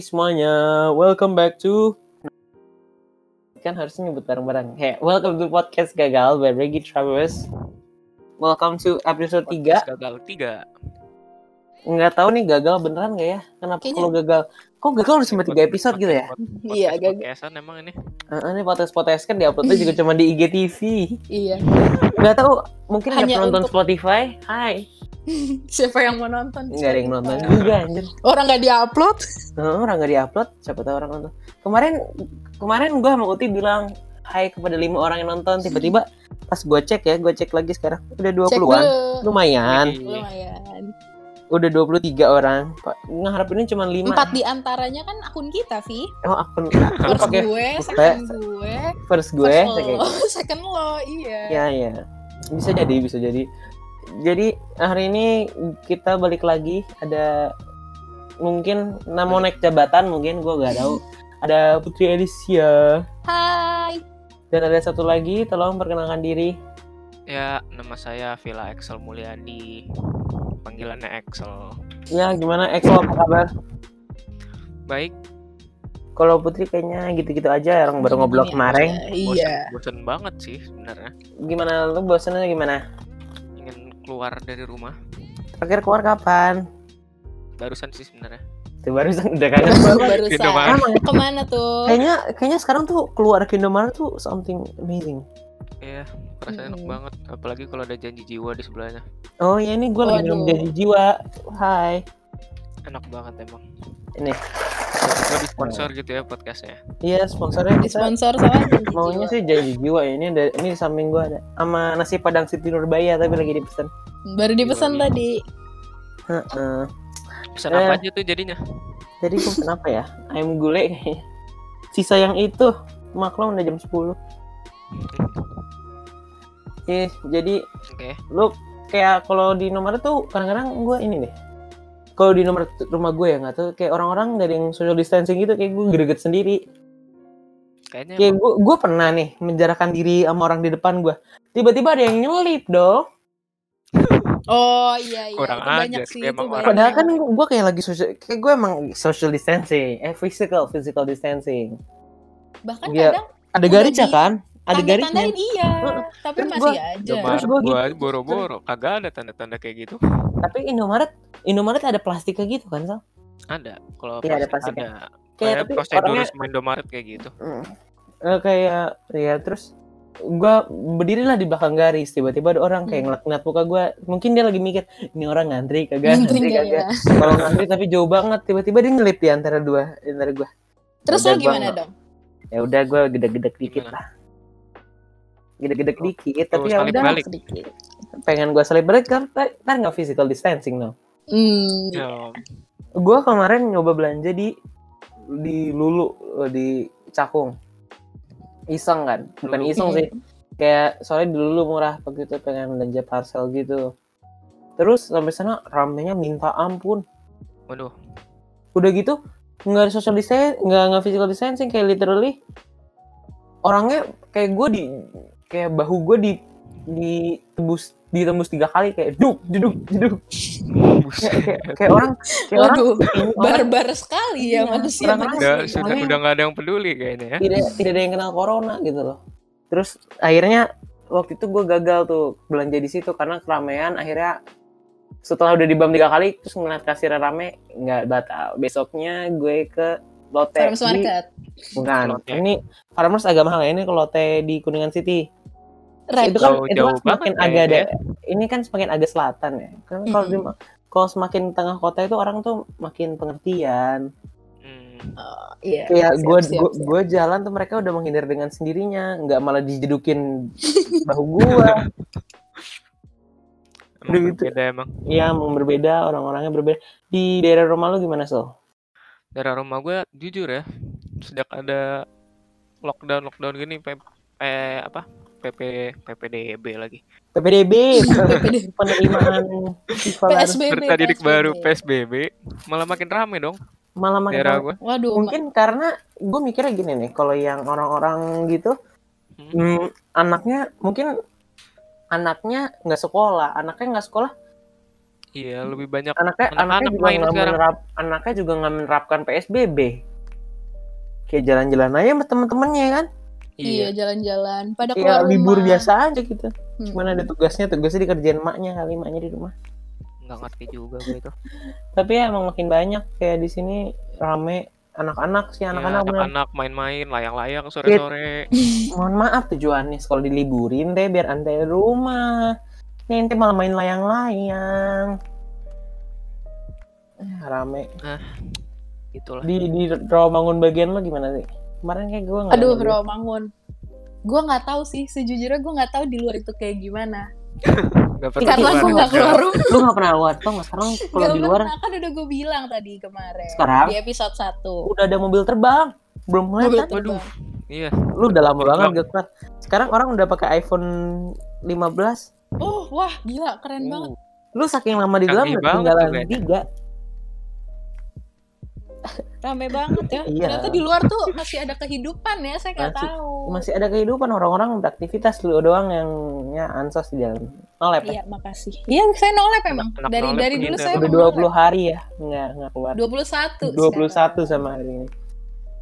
semuanya, welcome back to kan harusnya nyebut bareng-bareng. Hey, welcome to podcast gagal by Reggie Travis. Welcome to episode 3. Gagal tiga. Nggak tahu nih gagal beneran nggak ya? Kenapa Kayaknya- kalau gagal? Kok gagal harus sampai 3 episode gitu ya? Iya, gagal. Podcastan emang ini. Heeh, ini podcast-podcast kan diuploadnya juga cuma di IGTV. Iya. Nggak tahu, mungkin ada Hanya penonton untuk- Spotify. Hai. Siapa yang mau nonton? Nggak ada yang nonton juga anjir. Orang nggak diupload? Heeh, orang nggak diupload, siapa tahu orang nonton. Kemarin kemarin gua sama Uti bilang hai kepada lima orang yang nonton, tiba-tiba pas gua cek ya, gua cek lagi sekarang udah Cek 20-an. dulu. Lumayan. Iya. Lumayan. Udah 23 orang. Pak, ngarepinnya cuma 5. Empat di antaranya kan akun kita, Vi. Oh, akun First gue, second gue, first gue, first second lo, second lo, iya. Ya, ya. Bisa jadi, bisa jadi. Jadi hari ini kita balik lagi ada mungkin mau naik jabatan mungkin gua nggak tahu. Ada Putri Alicia Hai. dan ada satu lagi tolong perkenalkan diri. Ya, nama saya Villa Excel Mulyadi. Panggilannya Excel. Ya, gimana Exo apa kabar? Baik, Kalau Putri kayaknya gitu-gitu aja orang baru ngobrol Gini-gini kemarin. bosen, Iya. bosen banget sih sebenarnya. Gimana lu bosannya gimana? Ingin keluar dari rumah. Terakhir keluar kapan? Barusan sih sebenarnya. Tuh barusan udah kangen. Baru barusan. Emang Ke mana tuh? kayaknya kayaknya sekarang tuh keluar ke Indomaret tuh something amazing. Iya, rasanya enak Mm-mm. banget. Apalagi kalau ada janji jiwa di sebelahnya. Oh ya ini gue lagi minum janji jiwa. Hai. Enak banget emang. Ini. Kita di sponsor gitu ya podcastnya. Iya sponsornya Di kita sponsor sama Janji maunya sih janji jiwa ya. Ini ada ini di samping gue ada sama nasi padang Siti Nurbaya tapi lagi dipesan. Baru dipesan tadi. Heeh. Pesan Eh. apa aja tuh jadinya? Jadi gue pesan apa ya? Ayam gulai kayaknya. Sisa yang itu maklum udah jam 10. Ih, jadi Oke. lu kayak kalau di nomor tuh kadang-kadang gue ini deh kalau di nomor rumah gue ya nggak tuh kayak orang-orang dari yang social distancing gitu kayak gue greget sendiri Kayaknya kayak gue gue pernah nih menjarakan diri sama orang di depan gue tiba-tiba ada yang nyelip dong Oh iya iya. Kurang itu banyak ajar, sih emang itu banyak. padahal kan gue kayak lagi social kayak gue emang social distancing eh physical physical distancing bahkan Iya. kadang ada garisnya di- kan ada garisnya tanda-tandain iya, tapi Terus masih gua- aja. Terus gua gitu. boro-boro kagak ada tanda-tanda kayak gitu. tapi Indomaret Indomaret ada plastiknya gitu kan Sal? Ada. Kalau Iya, ada plastik plastiknya. ada. kayak tapi prosedur orangnya Indomaret kayak gitu. Mm. Eh, kayak ya terus gua berdirilah di belakang garis tiba-tiba ada orang kayak Hmm. ngeliat, muka gua mungkin dia lagi mikir ini orang ngantri kagak Ngantri kagak ya? kalau ngantri tapi jauh banget tiba-tiba dia nyelip di antara dua di antara gua Terus lo gua gimana dong? ya udah gua gede-gede dikit lah gede-gede Oh, dikit tapi oh, ya salib udah balik. Sedikit. pengen gua salib balik kan kan nggak physical distancing dong Hmm. Ya, gua kemarin nyoba belanja di di Lulu di Cakung. Iseng kan? Bukan iseng sih. Kayak soalnya di Lulu murah begitu pengen belanja parcel gitu. Terus sampai sana ramenya minta ampun. Waduh. udah gitu nggak ada social distancing nggak nggak physical distancing kayak literally orangnya kayak gue di kayak bahu gue di ditembus ditembus tiga kali kayak duk duduk duduk. Kayak, kayak, kayak orang kayak orang Waduh, orang barbar sekali ya Iya, manusia orang-orang Udah manusia. sudah udah nggak ada yang peduli kayaknya ya. tidak tidak ada yang kenal corona gitu loh. Terus akhirnya waktu itu gue gagal tuh belanja di situ karena keramaian. Akhirnya setelah udah dibam tiga kali terus ngeliat kasir rame nggak batal. Besoknya gue ke Lotte Farmers di- Market. bukan Lotte. ini Farmers agak mahal ya ini ke Lotte di Kuningan City Red. itu kan Jauh- itu jauh kan semakin banget agak ada kayaknya. ini kan semakin agak selatan ya kan kalau di kalau semakin tengah kota itu orang tuh makin pengertian Hmm. Oh, iya. kayak gue gue jalan tuh mereka udah menghindar dengan sendirinya nggak malah dijedukin bahu gue Udah gitu. berbeda emang. ya emang berbeda orang-orangnya berbeda di daerah rumah lu gimana so Daerah rumah gue jujur ya, sejak ada lockdown lockdown gini, P, P- apa? PP PPDB lagi. PPDB PPDB. penerimaan siswa baru. PSBB. Peserta didik baru PSBB malah makin rame dong malah makin daerah gue. Waduh, mungkin karena gue mikirnya gini nih kalau yang orang-orang gitu Hmm. hmm, anaknya mungkin anaknya nggak sekolah anaknya nggak sekolah Iya, lebih banyak Anaknya Anak-anak anaknya juga main nggak sekarang. menerap anaknya juga nggak menerapkan PSBB. Kayak jalan-jalan aja sama temen-temennya kan. Iya, jalan-jalan. Pada Kayak keluar libur rumah. biasa aja gitu. Hmm. Cuman ada tugasnya, tugasnya dikerjain emaknya kali emaknya di rumah. nggak ngerti juga gue itu. Tapi ya emang makin banyak kayak di sini rame anak-anak sih Iya, anak-anak bener. anak-anak main-main layang-layang sore-sore. Mohon maaf tujuannya sekolah diliburin deh biar anda di rumah. Nih ente malah main layang-layang. Eh, rame. Itulah. Di di Rawamangun bagian lo gimana sih? Kemarin kayak gue nggak. Aduh. Rawamangun. Gue nggak tahu sih, sejujurnya gue nggak tahu di luar itu kayak gimana. Nggak pernah Karena gue nggak aja. keluar rumah. Lu nggak pernah lewat tau nggak sekarang kalau Gak di luar pernah, kan udah gue bilang tadi kemarin. Sekarang? Di episode 1. udah ada mobil terbang. Belum mulai kan? terbang. Iya. Lu udah lama banget gak keluar. Sekarang orang udah pakai iPhone 15. Oh, wah gila, keren Uh. banget. Lu saking lama di dalam Canggih udah banget tinggalan tuh kayaknya. tiga. Rame banget ya. Iya. Ternyata di luar tuh masih ada kehidupan ya, saya nggak Masih- tahu. Masih ada kehidupan orang-orang beraktivitas lu doang yang ya ansos di dalam. Nolep ya? Iya, makasih. Iya, saya nolep emang. Anak dari nolep dari dulu saya Udah emang 20 hari ya nggak nggak keluar. nolep. 21. 21 sama hari ini.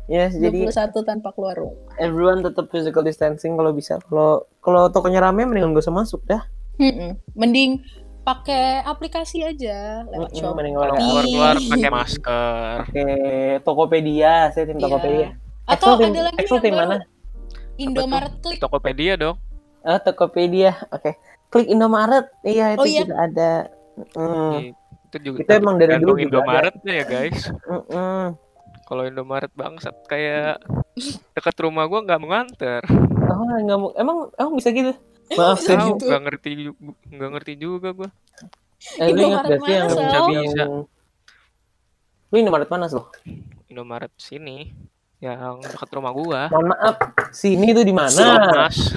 Yes, jadi 21 tanpa keluar rumah. everyone tetap physical distancing kalau bisa. Kalau kalau tokonya rame mendingan gak usah masuk dah. Mm-mm. Mending pakai aplikasi aja lewat Mm-mm, shop. mending Kalau orang keluar-keluar pakai masker. pakai Tokopedia, saya tim Iya. Tokopedia. Atau Excel tim- ada lagi Excel yang tim mana? Indomaret Klik. Tokopedia dong. Oh, Tokopedia. Oke. Klik Indomaret. Iya, itu Oh, iya. juga ada. Mm. Itu juga Itu emang dari dulu tergantung juga Indomaret ya guys. Mm-mm. Kalau Indomaret bangsat kayak dekat rumah gua nggak mau nganter. Oh, nggak mau. Emang emang bisa gitu? Maaf, bisa saya gitu. nggak ngerti nggak ngerti juga gua. Eh, lu ingat gak sih yang, yang... Bisa. Lu Indomaret mana, Sal? Indomaret sini yang dekat rumah gua. Mohon maaf, sini tuh di mana? Mas.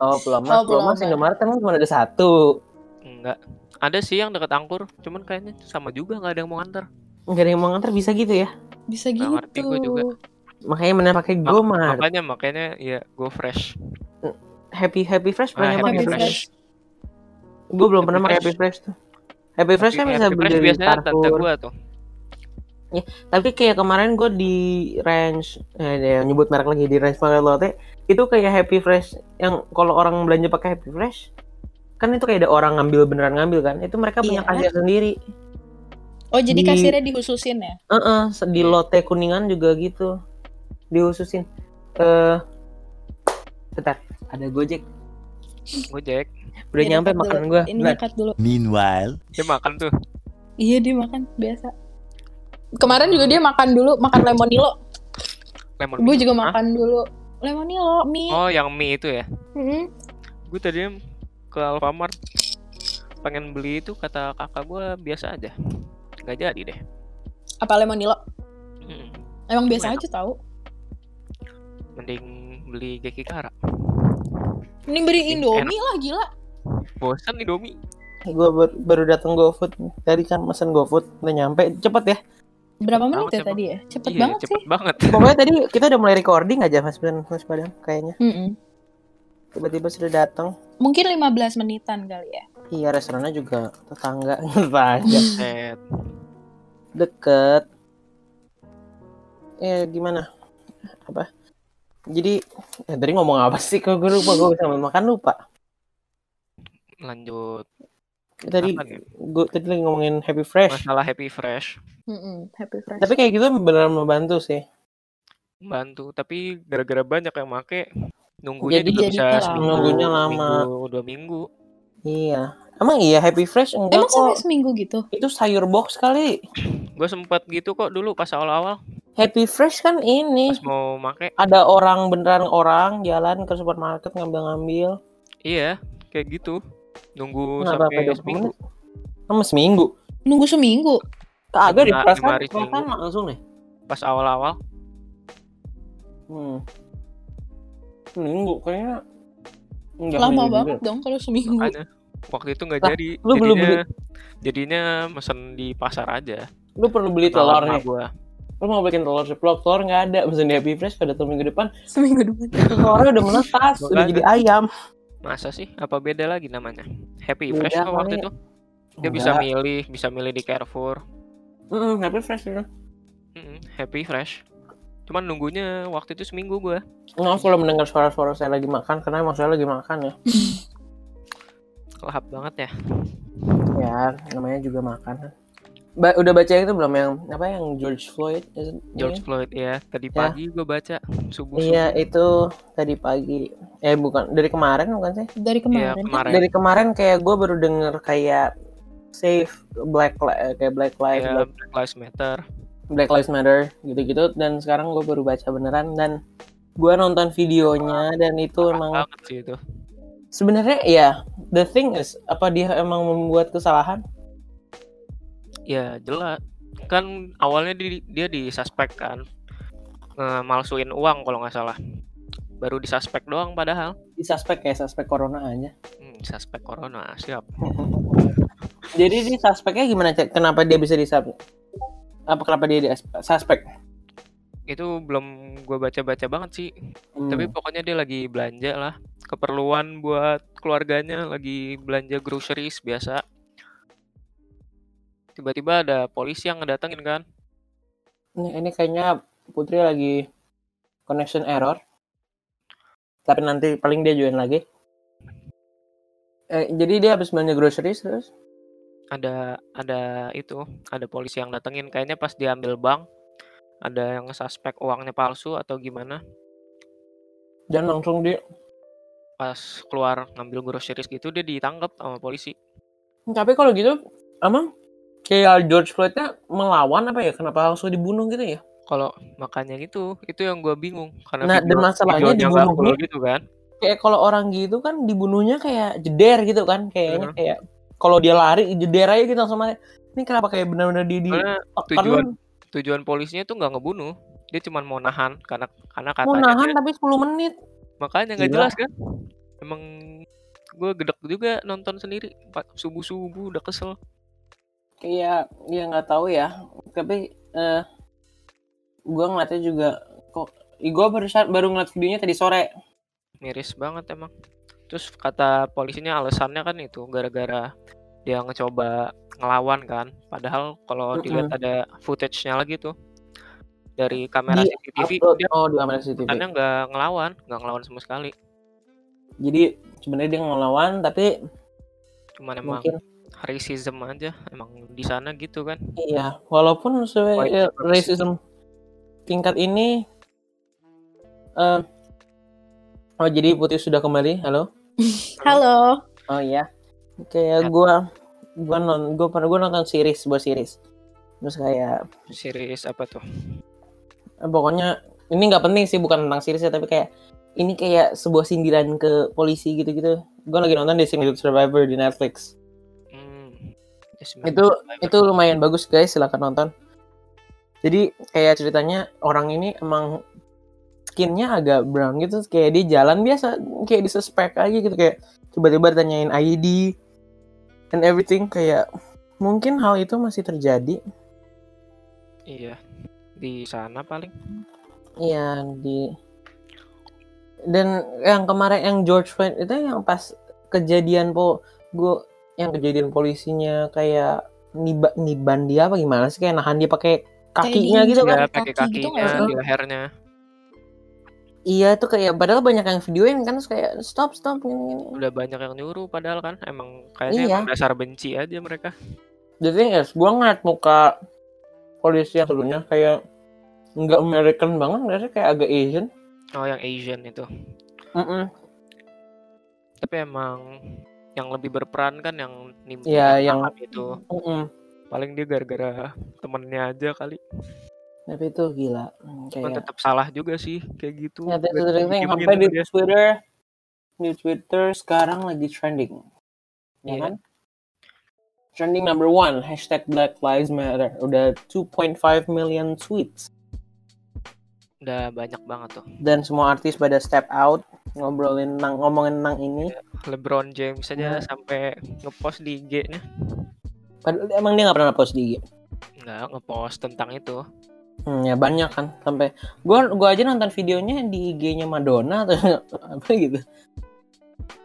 Oh, Pulau Mas. Oh, Pulau Pulau Mas Mas. Indomaret emang cuma ada satu. Enggak. Ada sih yang dekat Angkur, cuman kayaknya sama juga nggak ada yang mau nganter. Nggak ada yang mau nganter bisa gitu ya? Bisa Nggak gitu. ngerti gua juga. Makanya mana pakai Mak- Gomart. Makanya makanya ya go fresh. Happy Happy Fresh Ah, pernah Happy pakai Happy Fresh. Gue belum Happy pernah pakai. Happy Fresh tuh. Happy Fresh kan bisa beli dari biasanya tante Carrefour. gua tuh. Tapi kayak kemarin gue di range, eh, nyebut merek lagi di range Lotte, itu kayak Happy Fresh yang kalau orang belanja pakai Happy Fresh, kan itu kayak ada orang ngambil beneran ngambil kan, itu mereka punya Iya. kasir sendiri. Oh, jadi Di- kasirnya dihususin ya? Heeh, di Lotte Kuningan juga gitu, dihususin. Eh, bentar, ada Gojek, Gojek. udah Ini nyampe makanan dulu. gue. Ini nyekat dulu. Meanwhile, Dia makan tuh. Iya, dia makan biasa. Kemarin juga dia makan dulu, makan lemonilo. Lemon Gue juga Hah? makan dulu. Lemonilo, mie. Oh, yang mie itu ya. Mm-mm. Gue tadi ke Alfamart pengen beli itu kata kakak gue biasa aja. Nggak jadi deh. Apa lemonilo? Emang biasa Enak. aja tahu. Mending beli Geki Kara. Ini beri Enak. Indomie lah, gila. Bosan Indomie. Gue baru, baru datang GoFood, tadi kan mesen GoFood, udah nyampe, cepet ya. Berapa Cepet menit banget ya tadi ya? Cepet Iya, banget cepet sih. banget. Pokoknya tadi kita udah mulai recording aja Mas Ben, Mas Padang, kayaknya. Mm-mm. Tiba-tiba sudah datang. Mungkin 15 menitan kali ya. Iya restorannya juga tetangga Set. deket. Eh gimana? Apa? Jadi eh, tadi ngomong apa sih? Kok gue lupa gue sambil makan lupa. Lanjut. Tadi gue tadi lagi ngomongin Happy Fresh. Masalah Happy Fresh. Mm-mm. Happy Fresh. Tapi kayak gitu beneran membantu sih. Bantu. Tapi gara-gara banyak yang make, nunggunya Jadi- juga jadi bisa lama. seminggu, Nunggunya lama. minggu, dua minggu. Iya. Emang iya Happy Fresh enggak Emang sampai kok. seminggu gitu? Itu sayur box kali. Gue sempet gitu kok dulu pas awal-awal. Happy Fresh kan ini Pas mau make. ada orang beneran orang jalan ke supermarket ngambil-ngambil. Iya, kayak gitu. Nunggu Nggak sampai dua seminggu. Sama seminggu. Nunggu seminggu. Kagak di perasaan, perasaan langsung deh. Pas awal-awal. Hmm. Seminggu kayaknya enggak Lama banget juga. dong kalau seminggu. Makanya waktu itu nggak jadi. lu belum jadinya, jadinya mesen di pasar aja. Lu perlu beli Telur telur nih. gua. Lu mau bikin telur ceplok, telur nggak ada. Mesen di Happy Fresh pada tahun minggu depan. Seminggu depan. Telurnya udah menetas, udah Makanya. jadi ayam. Masa sih? Apa beda lagi namanya? Happy Beda Fresh kok waktu itu? Dia bisa Enggak. milih, bisa milih di Carrefour. Mm, happy fresh itu. Mm-mm, happy fresh. Cuman nunggunya waktu itu seminggu gua. Maaf kalau mendengar suara-suara saya lagi makan karena emang saya lagi makan ya. Lahap banget ya. Ya, namanya juga makan. Ba- udah baca itu belum yang apa yang George Floyd? it- George ini? Floyd ya. Tadi Ya. pagi gua baca subuh. Iya, itu tadi pagi. Eh bukan dari kemarin bukan sih? Dari Iya, kemarin. kan? kemarin. Dari kemarin kayak gue baru denger kayak save Black eh, kayak Black Lives Ya, Black, Black Lives Matter. Black Lives Matter gitu-gitu dan sekarang gue baru baca beneran dan gue nonton videonya dan itu Parah emang banget sih itu. sebenarnya ya the thing is apa dia emang membuat kesalahan? Ya jelas. Kan awalnya di, dia disuspek kan. Ngemalsuin uang kalau nggak salah. Baru disuspek doang padahal. Di suspek kayak suspek corona aja. Hmm, suspek corona siap. Jadi di suspeknya gimana cek? Kenapa dia bisa disuspek? Apa kenapa dia di suspek? Itu belum gue baca-baca banget sih. Hmm. Tapi pokoknya dia lagi belanja lah. Keperluan buat keluarganya lagi belanja groceries biasa. Tiba-tiba ada polisi yang ngedatengin kan. ini, ini kayaknya Putri lagi connection error. Tapi nanti paling dia join lagi. Eh, jadi dia habis belanja groceries terus? Ada ada itu, ada polisi yang datengin. Kayaknya pas diambil bank ada yang suspek uangnya palsu atau gimana. Dan langsung dia Pas keluar ngambil groceries gitu dia ditangkap sama polisi. Tapi kalau gitu, emang kayak George Floyd-nya melawan apa ya? Kenapa langsung dibunuh gitu ya? Kalau makanya gitu, itu yang gua bingung karena Nah, dan masalahnya full gitu kan. Kayak kalau orang gitu kan dibunuhnya kayak jeder gitu kan, kayaknya Mhm. kayak kalau dia lari jeder aja gitu langsung mati. Ini kenapa kayak benar-benar di di Soalnya tekan, tujuan tujuan polisinya tuh nggak ngebunuh, dia cuma mau nahan karena karena mau katanya nahan dia- tapi 10 menit. makanya nggak jelas kan. Emang gue gedek juga nonton sendiri subuh subuh udah kesel. Iya, iya nggak tahu ya. Tapi eh gua ngeliatnya juga kok gue baru baru ngeliat videonya tadi sore. miris banget emang terus kata polisinya alasannya kan itu gara-gara dia ngecoba ngelawan kan padahal kalau Mm-mm. dilihat ada footage-nya lagi tuh dari kamera Di CCTV Upload. dia Oh, di kamera CCTV. bukannya nggak ngelawan nggak ngelawan sama sekali Jadi sebenarnya dia ngelawan tapi cuman emang mungkin racism aja emang di sana gitu kan iya, walaupun ya, racism tingkat ini eh Oh, jadi Putih sudah kembali. Halo. Halo. Oh iya. Kayak gua gua non gua pernah gua nonton series sebuah series. Terus kayak series apa tuh eh, pokoknya ini nggak penting sih bukan tentang series ya tapi kayak ini kayak sebuah sindiran ke polisi gitu-gitu. Gua lagi nonton Designated Survivor di Netflix. Itu itu lumayan bagus guys, silahkan nonton. Jadi kayak ceritanya orang ini emang skinnya agak brown gitu, kayak dia jalan biasa, kayak disuspek aja gitu. Kayak tiba-tiba tanyain ID and everything. Kayak mungkin hal itu masih terjadi. iya. Di sana paling. Iya di dan yang kemarin yang George Floyd itu yang pas kejadian po gue yang kejadian polisinya kayak niba, niban dia apa gimana sih? Kayak nahan dia pakai kakinya gitu kan? ya kaki pakai gitu kakinya sih? di lehernya iya tuh kayak padahal banyak yang videoin kan terus kayak stop stop gini gini. Udah banyak yang nyuruh padahal kan emang kayaknya Iya. emang dasar benci aja mereka. Thing is gue ngeliat muka polisi yang sebelumnya kayak nggak American banget nggak sih? Kayak agak Asian. Oh yang Asian itu. Mm-mm. tapi emang yang lebih berperan kan yang nim Iya, yang- itu Mm-mm. paling dia gara-gara temennya aja kali tapi itu gila Hmm, Cuman kayak tetap salah juga sih kayak gitu Ya, didiemin Sampai di dia. Twitter, di Twitter sekarang lagi trending. Ya Iya. kan? Trending number one, hashtag Black Lives Matter. Udah 2.5 million tweets. udah banyak banget tuh Dan semua artis pada step out, ngobrolin tentang, ngomongin tentang ini. LeBron James aja Hmm. sampai ngepost di IG-nya Padahal emang dia nggak pernah post di IG. nggak ngepost tentang itu Hmm, ya banyak kan. Sampai gua gua aja nonton videonya di IG-nya Madonna atau apa gitu.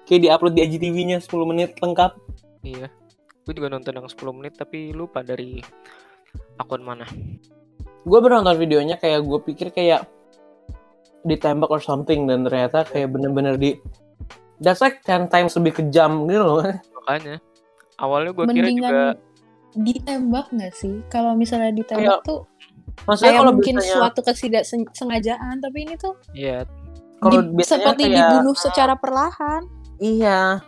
Kayak diupload di IGTV-nya 10 menit lengkap. iya gue juga nonton yang 10 menit tapi lupa dari akun mana gue baru nonton videonya kayak gue pikir kayak ditembak or something dan ternyata kayak bener-bener di that's like 10 times lebih kejam gitu loh. Makanya awalnya gue kira juga ditembak nggak sih? Kalau misalnya ditembak Kayak tuh maksudnya kayak kalau mungkin biasanya suatu ketidaksengajaan, tapi ini tuh ya kalau di- biasanya seperti kayak dibunuh secara perlahan. iya.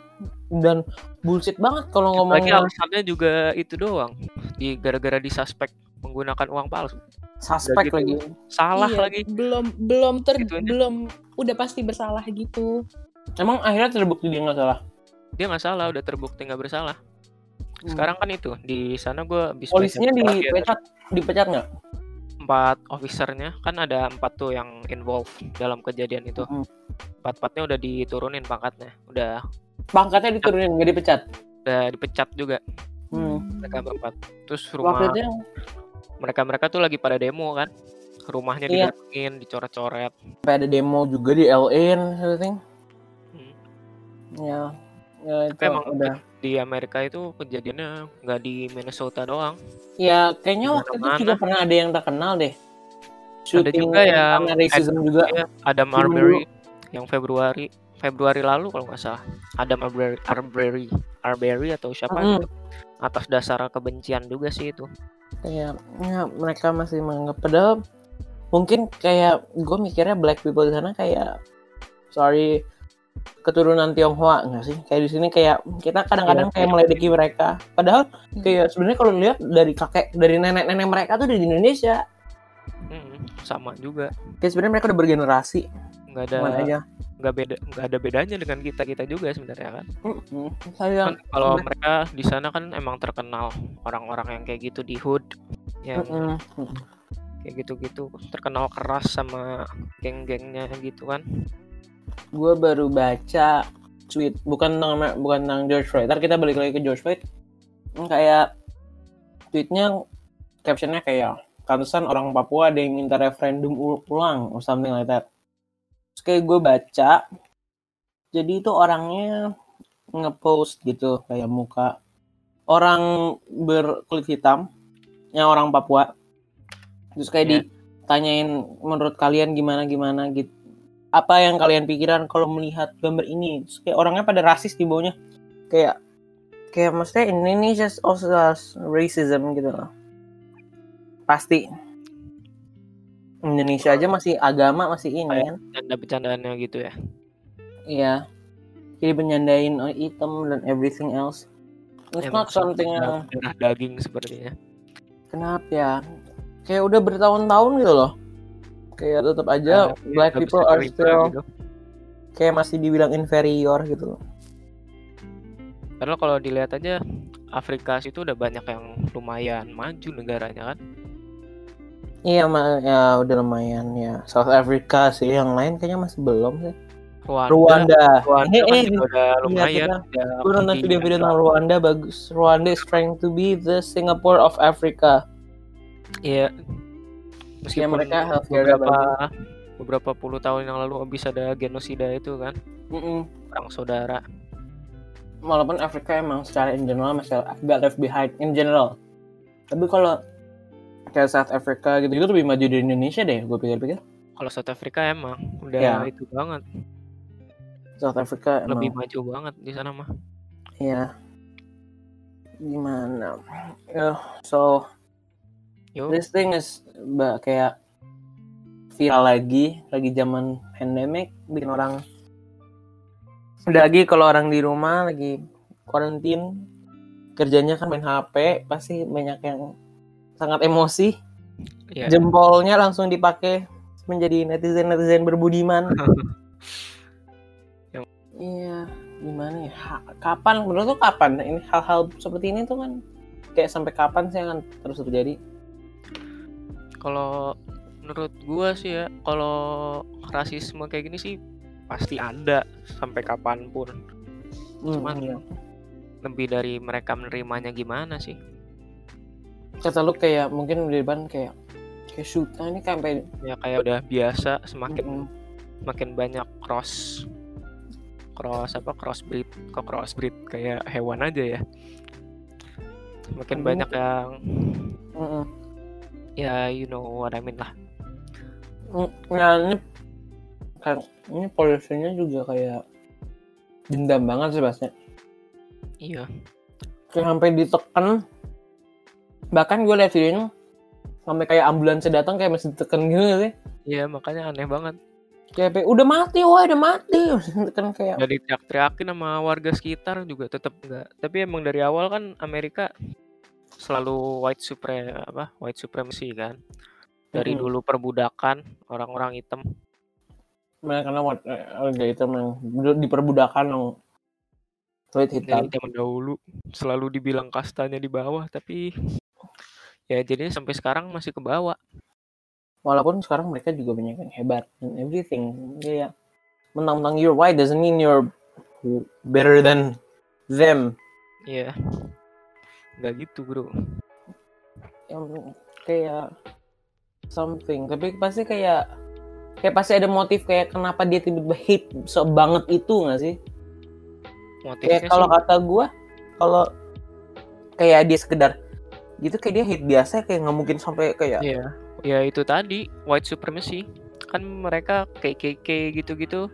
Dan bullshit banget kalau lagi ngomongin alasannya juga itu doang. Di gara-gara disuspek menggunakan uang palsu. Suspek gitu. lagi. salah Iya, lagi. Belum belum ter Gitu belum udah pasti bersalah gitu. emang akhirnya terbukti dia nggak salah? Dia nggak salah udah terbukti nggak bersalah. Hmm. sekarang kan itu di sana gue habis polisinya dipecat dipecat nggak? Empat officernya kan ada empat tuh yang involved dalam kejadian itu. Mm. empat empatnya udah diturunin pangkatnya udah pangkatnya diturunin nggak dipecat? Udah dipecat juga. Hmm. mereka berempat. Terus waktu rumah itu yang mereka mereka tuh lagi pada demo kan? Rumahnya Iya. didatengin dicoret-coret. Sampai ada demo juga di LA and everything Hmm. ya ya itu Tapi emang udah. di Amerika itu kejadiannya nggak di Minnesota doang. Ya kayaknya waktu itu juga pernah ada yang terkenal deh. Ada juga yang racism juga. Iya, Adam Turun Arbery yang Februari Februari lalu kalau nggak salah. Adam Arbery Arbery, Arbery atau siapa Mm. gitu. Atas dasar kebencian juga sih itu kayak ya, mereka masih menganggap padahal mungkin kayak gue mikirnya black people di sana kayak sorry keturunan Tionghoa nggak sih? Kayak di sini kayak kita kadang-kadang Iya, kayak iya. meledeki mereka. Padahal kayak sebenarnya kalau lihat dari kakek dari nenek-nenek mereka tuh di Indonesia. Mm, sama juga. Kayak sebenarnya mereka udah bergenerasi. Nggak ada aja nggak beda nggak ada bedanya dengan kita kita juga sebenarnya kan saya Kan kalau mereka di sana kan emang terkenal orang-orang yang kayak gitu di hood yang Mm-mm. kayak gitu-gitu terkenal keras sama geng-gengnya gitu kan gue baru baca tweet bukan tentang bukan tentang George Floyd. Ntar kita balik lagi ke George Floyd. Kayak tweetnya captionnya kayak pantesan orang Papua ada yang minta referendum ul- ulang or something like that. Terus kayak gue baca, jadi itu orangnya ngepost gitu kayak muka orang berkulit hitam, yang orang Papua. Terus kayak Ya. ditanyain menurut kalian gimana gimana? Gitu apa yang kalian pikiran kalau melihat gambar ini? Terus kayak orangnya pada rasis di bawahnya. Kayak kayak maksudnya ini nih just also as racism gitu loh. Pasti Indonesia aja masih agama masih ini kan? canda bercandaannya gitu ya. Iya. Jadi penyandain orang hitam dan everything else. It's Emang not something yang darah daging sepertinya. Kenapa ya? Kayak udah bertahun-tahun gitu loh. Kayak tetap aja Nah, black nggak people are still gitu. kayak masih dibilang inferior gitu loh. Padahal kalau dilihat aja Afrika itu udah banyak yang lumayan maju negaranya kan. Iya, ma ya udah lumayan ya. South Africa sih, yang lain kayaknya masih belum sih. Rwanda, Rwanda. Rwanda Eh, eh, udah lumayan. kita- udah Gue nonton video-video tentang Rwanda bagus. Rwanda is trying to be the Singapore of Africa. Iya. Meskipun mereka healthcare beberapa beberapa puluh tahun yang lalu habis ada genosida itu kan, Mm-mm. perang saudara. Walaupun Afrika emang secara in general masih agak left behind in general. Tapi kalau kayak South Africa gitu itu lebih maju dari Indonesia deh, gue pikir-pikir. Kalau South Africa emang udah Ya. itu banget, South Africa emang lebih maju banget di sana mah. Iya. Gimana? Ya, so Yo, this thing is ba- kayak viral lagi, lagi zaman pandemic, bikin orang udah lagi kalau orang di rumah lagi quarantine, kerjanya kan main HP, pasti banyak yang sangat emosi, ya. jempolnya langsung dipakai menjadi netizen-netizen berbudiman. Yang- Iya, gimana ya? Ha- kapan menurut lu kapan ini hal-hal seperti ini tuh kan kayak sampai kapan sih akan terus terjadi? Kalau menurut gua sih ya, kalau rasisme kayak gini sih pasti ada sampai kapan pun. Cuman iya. lebih dari mereka menerimanya gimana sih? Kata lu kayak mungkin di depan kayak kayak shoot nah ini sampai Ya kayak udah biasa semakin Mm-mm. makin banyak cross cross apa crossbreed kok crossbreed kayak hewan aja ya makin Hmm. banyak yang Mm-mm. ya you know what I mean lah Mm, Nah ini kan ini polisinya juga kayak dendam banget sih Basnya. iya Kayak sampai ditekan. Bahkan gue liat videonya sampai kayak ambulansnya datang kayak masih ditekan gitu sih. iya makanya aneh banget Kayak udah mati, wah udah mati. Ditekan kayak Udah diteriak-teriakin sama warga sekitar juga tetap enggak. Tapi emang dari awal kan Amerika selalu white supremacy apa? White supremacy kan. Dari Mm-mm. dulu perbudakan orang-orang hitam. mereka karena eh, warga itu memang diperbudakan dong. Kulit hitam. Dari zaman dahulu selalu dibilang kastanya di bawah tapi ya jadinya sampai sekarang masih ke bawah. Walaupun sekarang mereka juga banyak yang hebat and everything. Kayak mentang-mentang you're white doesn't mean you're better than them. Iya. Enggak gitu, Bro. yang kayak something tapi pasti kayak kayak pasti ada motif kayak kenapa dia tiba-tiba hate so banget itu nggak sih Motifnya kayak kalau kata gua kalau kayak dia sekedar gitu kayak dia hate biasa kayak nggak mungkin sampai kayak Iya, ya itu tadi white supremacy. Kan mereka KKK gitu-gitu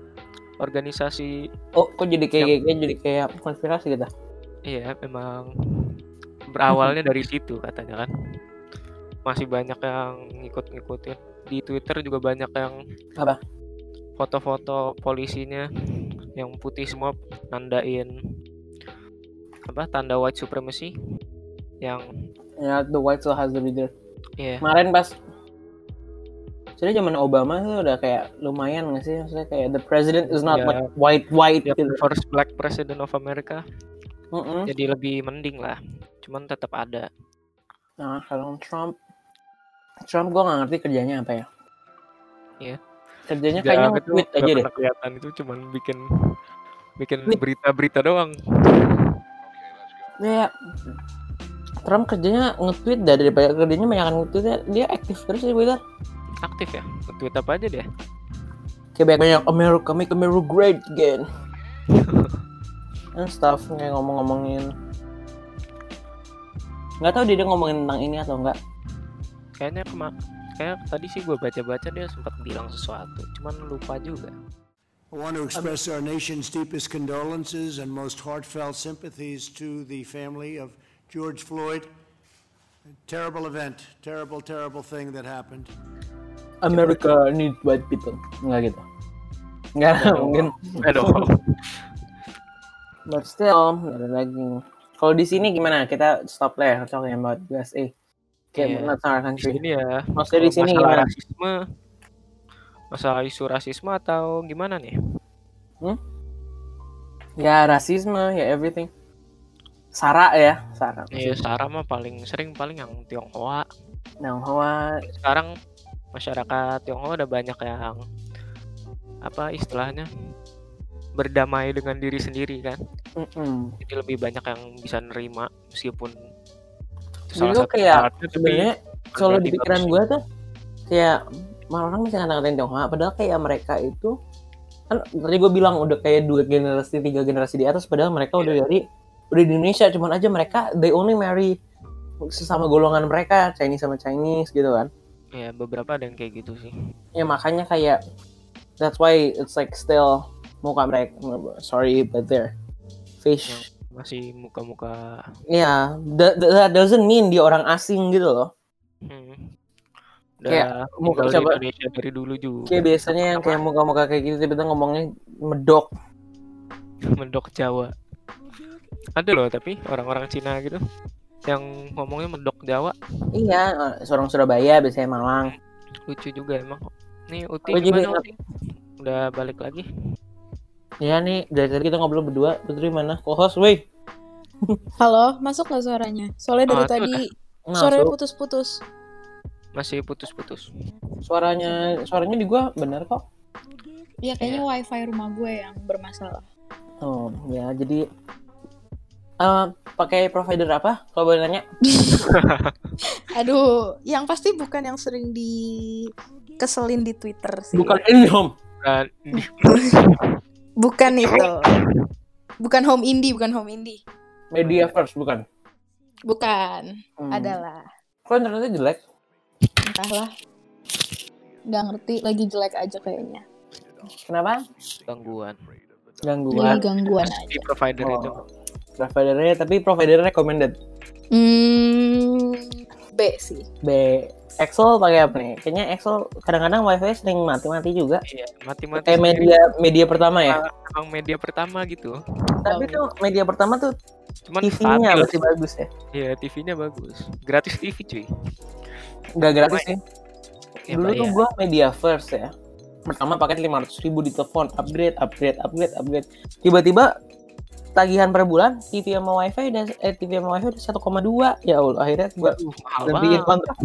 organisasi oh kok jadi kayak kayak jadi kayak konspirasi gitu iya memang berawalnya dari situ katanya kan. Masih banyak yang ngikut-ngikutin. Di Twitter juga banyak yang Apa? Foto-foto polisinya yang putih semua nandain apa tanda white supremacy yang ya the white still has the leader ya kemarin pas jadi zaman Obama tuh udah kayak lumayan nggak sih maksudnya kayak the president is not Ya. like white white dia gitu first black president of America Mm-mm. jadi lebih mending lah cuman tetap ada Nah, kalau Trump, Trump gue nggak ngerti kerjanya apa ya. Iya. Kerjanya Nggak- kayaknya itu nge-tweet nggak aja deh. kelihatan itu cuman bikin bikin berita-berita doang Dia Trump kerjanya nge-tweet dah daripada kerjanya banyak nge-tweet dia aktif terus di Twitter. aktif ya tweet apa aja dia Kayak banyak America make America great again. And stuff kayak ngomong-ngomongin. Nggak tahu dia, dia ngomongin tentang ini atau enggak. kayaknya kema kayak tadi sih gue baca-baca dia sempat bilang sesuatu cuman lupa juga I want to express our nation's deepest condolences and most heartfelt sympathies to the family of George Floyd. A terrible event, terrible, terrible thing that happened. America need white people. Enggak gitu. Enggak Nggak mungkin. aduh But still, ada lagi. Kalau di sini gimana? Kita stop lah ya talking about USA. Kayak Iya. not our di country. sini ya Maksudnya di sini masalah gimana? rasisme masalah isu rasisme atau gimana nih Ya rasisme, ya everything. Sara ya, Sara. Iya, Sarah mah paling sering paling yang Tionghoa. Nah, Hoa, Sekarang masyarakat Tionghoa udah banyak yang apa istilahnya berdamai dengan diri sendiri kan. mm-mm. Jadi lebih banyak yang bisa nerima meskipun tuh kayak sebenarnya kalau di pikiran gue tuh kayak malah orang masih ngata-ngatain Tionghoa padahal kayak mereka itu kan tadi gue bilang udah kayak dua generasi tiga generasi di atas padahal mereka udah dari udah di Indonesia cuman aja mereka they only marry sesama golongan mereka Chinese sama Chinese gitu kan. Ya beberapa ada yang kayak gitu sih. ya makanya kayak that's why it's like still muka mereka sorry but they're fish. Masih muka-muka. Ya that, that doesn't mean dia orang asing gitu loh. Hmm, Kayak udah muka tinggal di coba- Indonesia dari dulu juga. kayak biasanya yang kayak muka-muka kayak gitu tiba-tiba ngomongnya medok. Mendok Jawa. Ada loh tapi orang-orang Cina gitu yang ngomongnya mendok Jawa iya eh, orang Surabaya biasanya Malang lucu juga emang. Nih Uti Oh, gimana Uti? Udah balik lagi? ya nih dari tadi kita ngobrol berdua Putri mana co-host weh Halo, masuk nggak suaranya? Soalnya dari Masuk. tadi suaranya putus-putus. Masih putus-putus. suaranya suaranya di gua benar kok Iya, kayaknya wifi rumah gue yang bermasalah. oh ya jadi eh pakai provider apa kalau boleh nanya Aduh, yang pasti bukan yang sering dikeselin di Twitter sih. bukan Indihome di Bukan itu. Bukan home indie, bukan home indie. Media First bukan Bukan. Hmm. Adalah. Kok internetnya jelek? Entahlah. Nggak ngerti. Lagi jelek aja kayaknya. Kenapa? Gangguan. Gangguan. Gangguan aja. Di provider itu. Providernya, tapi providernya recommended. Hmm, B sih. B. Excel pakai apa nih? Kayaknya Excel kadang-kadang wifi sering mati-mati juga. Iya, mati-mati. Kayak media media pertama ya. Emang media pertama gitu. Tapi tuh media pertama tuh Cuman TV-nya masih bagus ya. Iya, TV-nya bagus. Gratis TV cuy. Nggak gratis sih. Ya, Dulu tuh gua media first ya. Pertama paket 500 ribu di telepon, upgrade, upgrade, upgrade, upgrade. Tiba-tiba tagihan per bulan TV sama wifi dan eh, TV sama wifi udah 1,2 ya Allah akhirnya gua lebihin banget. kontrak.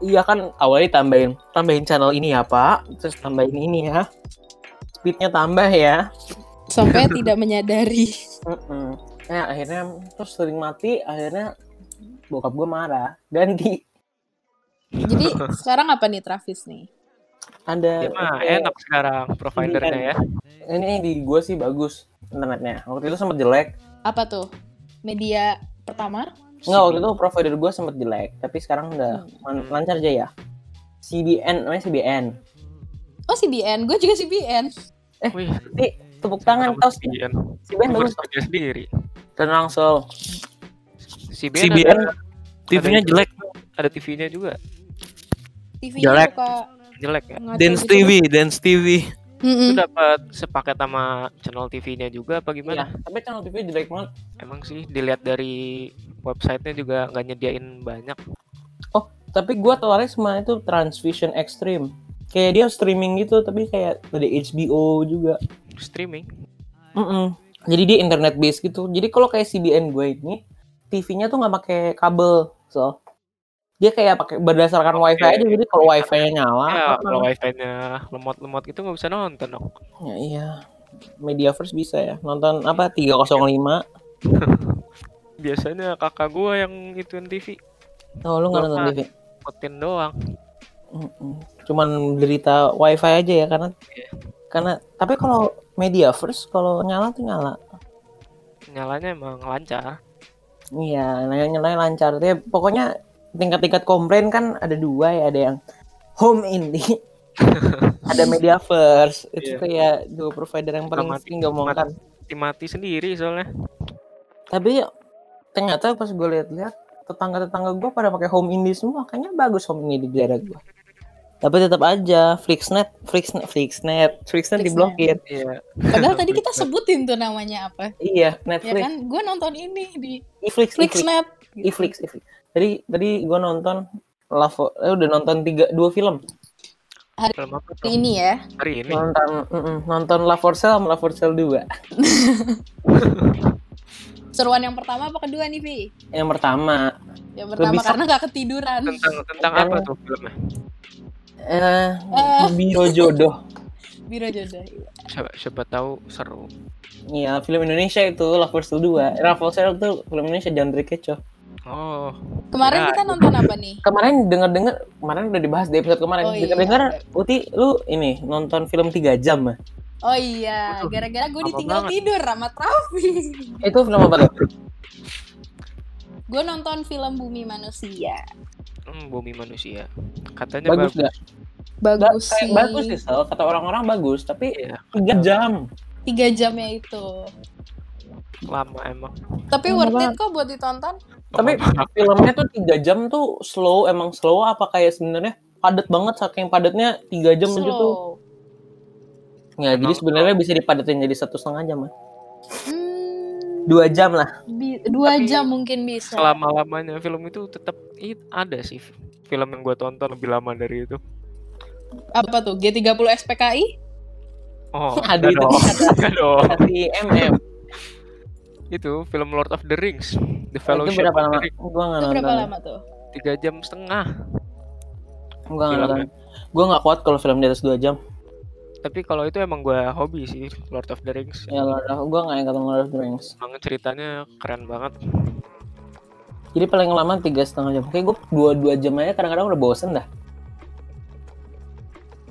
Iya kan awalnya tambahin tambahin channel ini ya Pak, terus tambahin ini ya. Speednya tambah ya. Sampai tidak menyadari. Nah, akhirnya terus sering mati, akhirnya bokap gue marah. Ganti. Jadi sekarang apa nih Travis nih? Ada Ya mah enak sekarang providernya ya. Ini di gue sih bagus internetnya. Waktu itu sempat jelek. Apa tuh? Media pertama? Enggak, waktu itu provider gue sempat jelek, tapi sekarang udah man- lancar aja ya. CBN, namanya CBN. Oh CBN, gue juga CBN. Wih, Nanti tepuk tangan kau CBN. CBN bagus. Kerja sendiri. Tenang Sol. CBN, CBN TV-nya jelek. Ada TV-nya juga. TV-nya Jelek. suka Jelek ya. ngaco Dance gitu. TV, Dance TV. Mm-mm. Itu dapat sepaket sama channel TV-nya juga apa Iya, gimana? tapi channel TV jelek banget. Emang sih dilihat dari websitenya juga nggak nyediain banyak. Tapi gue tawarin sama itu Transvision Extreme. Kayak dia streaming gitu, tapi kayak ada HBO juga. Streaming. Mm-mm. Jadi dia internet base gitu. Jadi kalau kayak CBN gue ini, TV-nya tuh nggak pakai kabel, so dia kayak pakai berdasarkan wifi aja. Jadi kalau wifi-nya nyala, ya, kalau wifi-nya lemot-lemot gitu nggak bisa nonton dong. ya iya. Media First bisa ya nonton apa 305 Biasanya kakak gua yang ituin TV, Oh lu nggak nonton TV? ngotin doang. Cuman derita wifi aja ya karena Iya. karena tapi kalau Media First kalau nyala tuh nyala. Nyalanya emang lancar. Iya, nyala nyalanya lancar. Tapi pokoknya tingkat-tingkat komplain kan ada dua ya, ada yang home indie, ada media first. Itu Iya. kayak dua provider yang paling Mati- sering diomongkan. Mati-mati sendiri soalnya. Tapi ternyata pas gue lihat-lihat tetangga-tetangga gue pada pakai home indie semua, kayaknya bagus home indie di daerah gue. Tapi tetap aja Flixnet, Flixnet, Flixnet, Flixnet diblokir. Iya. Padahal tadi kita sebutin tuh namanya apa. Iya, Ya Netflix, kan? Gue nonton ini di Iflix, Flixnet. Iflix, Iflix. Tadi tadi gue nonton Lavo, eh, udah nonton tiga dua film. Film apa tuh? Ini ya. Hari ini. nonton nonton La For Sale sama La For Sale 2 Seruan yang pertama apa kedua nih, Vi? yang pertama Yang pertama Lebih karena gak ketiduran. Tentang tentang apa tuh filmnya? eh Eh. Biro Jodoh Biro jodoh. Siapa, siapa tahu seru. Iya film Indonesia itu La For Sale 2 La For Sale tuh film Indonesia genre kecoh Oh, Kemarin Ya. kita nonton apa nih? kemarin denger-denger kemarin udah dibahas di episode kemarin Oh, iya. denger-denger Uti lu ini nonton film 3 jam ah? Oh iya, gara-gara gue ditinggal banget. tidur sama Travis. itu film apa tuh? gue nonton film Bumi Manusia. hmm, bumi manusia. Katanya bagus bagus. gak? Bagus kayak sih. bagus sih Sal. kata orang-orang bagus tapi Iya, 3 jam Tiga jamnya itu. lama emang. Tapi Lama worth it kok buat ditonton. Tapi filmnya tuh 3 jam tuh slow emang slow apa kayak sebenarnya padat banget saking padatnya 3 jam aja tuh Slow. Ya, jadi Emang sebenarnya bisa dipadatin jadi satu setengah jam lah. Hmm, Dua jam lah. bi- dua Tapi jam mungkin bisa. Selama lamanya film itu tetap it, ada sih film yang gue tonton lebih lama dari itu. Apa tuh? G30 SPKI? Oh, Ada itu dong. ada di MM. Itu film Lord of the Rings, The itu Fellowship berapa of lama? Gua nggak Itu berapa nonton. lama tuh? Tiga jam setengah. Gua nggak nonton. Gua nggak kuat kalau film di atas dua jam. Tapi kalau itu emang gue hobi sih Lord of the Rings. Ya Lord of- gua nggak ingin Lord of the Rings. Emang ceritanya keren banget. Jadi paling lama tiga setengah jam. Kayak gua dua dua jam aja kadang-kadang udah bosen dah.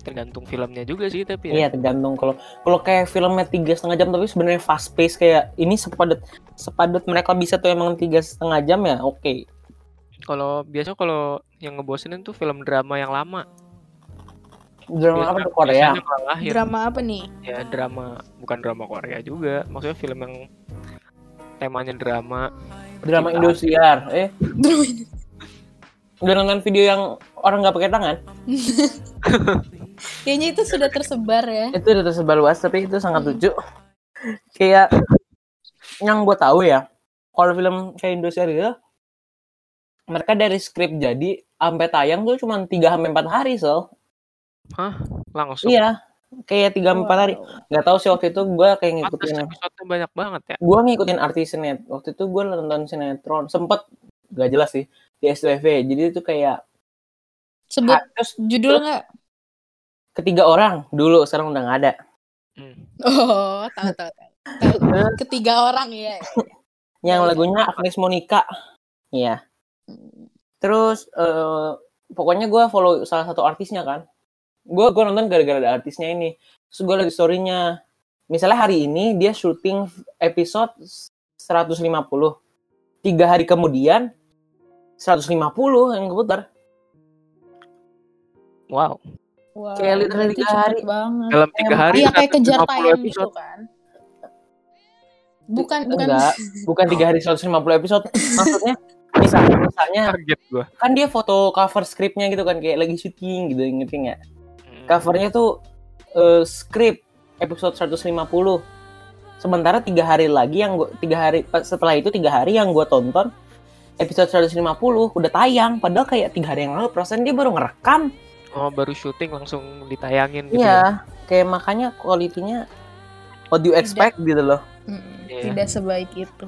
Tergantung filmnya juga sih tapi ya. Iya tergantung kalau kalau kayak filmnya tiga setengah jam tapi sebenarnya fast pace kayak ini sepadat sepadat mereka bisa tuh emang tiga setengah jam ya oke. Kalau biasa kalau yang ngebosenin tuh film drama yang lama. Drama apa tuh Korea? Drama apa nih? Ya drama, bukan drama Korea juga. Maksudnya film yang temanya drama. Drama Indosiar. Eh Drama ini. udah nonton video yang orang nggak pakai tangan? Kayaknya itu sudah tersebar ya. Itu udah tersebar luas tapi itu sangat lucu. kayak yang gue tahu ya kalau film kayak Indosiar gitu mereka dari skrip jadi sampai tayang tuh cuma 3 sampai 4 hari so. Langsung. Iya. Kayak 3 sampai 4 hari. nggak tahu sih waktu itu gue kayak ngikutin episode banyak banget ya. gue ngikutin artis sinet waktu itu gue nonton sinetron sempet gak jelas sih di STV jadi itu kayak Sebut ha- terus judul nggak? Ketiga orang. Dulu sekarang udah nggak ada. Hmm. Oh, tahu tahu. Ketiga orang ya. yang lagunya Agnes Monica. Iya. Terus eh, pokoknya gue follow salah satu artisnya kan. Gue gue nonton gara-gara ada artisnya ini. Terus gue lagi storynya. Misalnya hari ini dia syuting episode 150 tiga hari kemudian 150 yang keputar. Wow. Wow, Kayak literally tiga hari. banget. Dalam tiga hari Iya kayak kejar 150 tayang gitu episode. kan. Bukan bukan enggak bukan tiga hari 150 episode maksudnya misalnya misalnya gua. kan dia foto cover skripnya gitu kan kayak lagi syuting gitu ngerti nggak Hmm. covernya tuh eh, skrip episode 150 sementara tiga hari lagi yang gua tiga hari setelah itu tiga hari yang gue tonton episode 150 udah tayang padahal kayak tiga hari yang lalu perasaan dia baru ngerekam Oh, baru syuting langsung ditayangin gitu. ya? iya kayak makanya kualitinya what do you expect gitu loh Mm, Iya. tidak sebaik itu.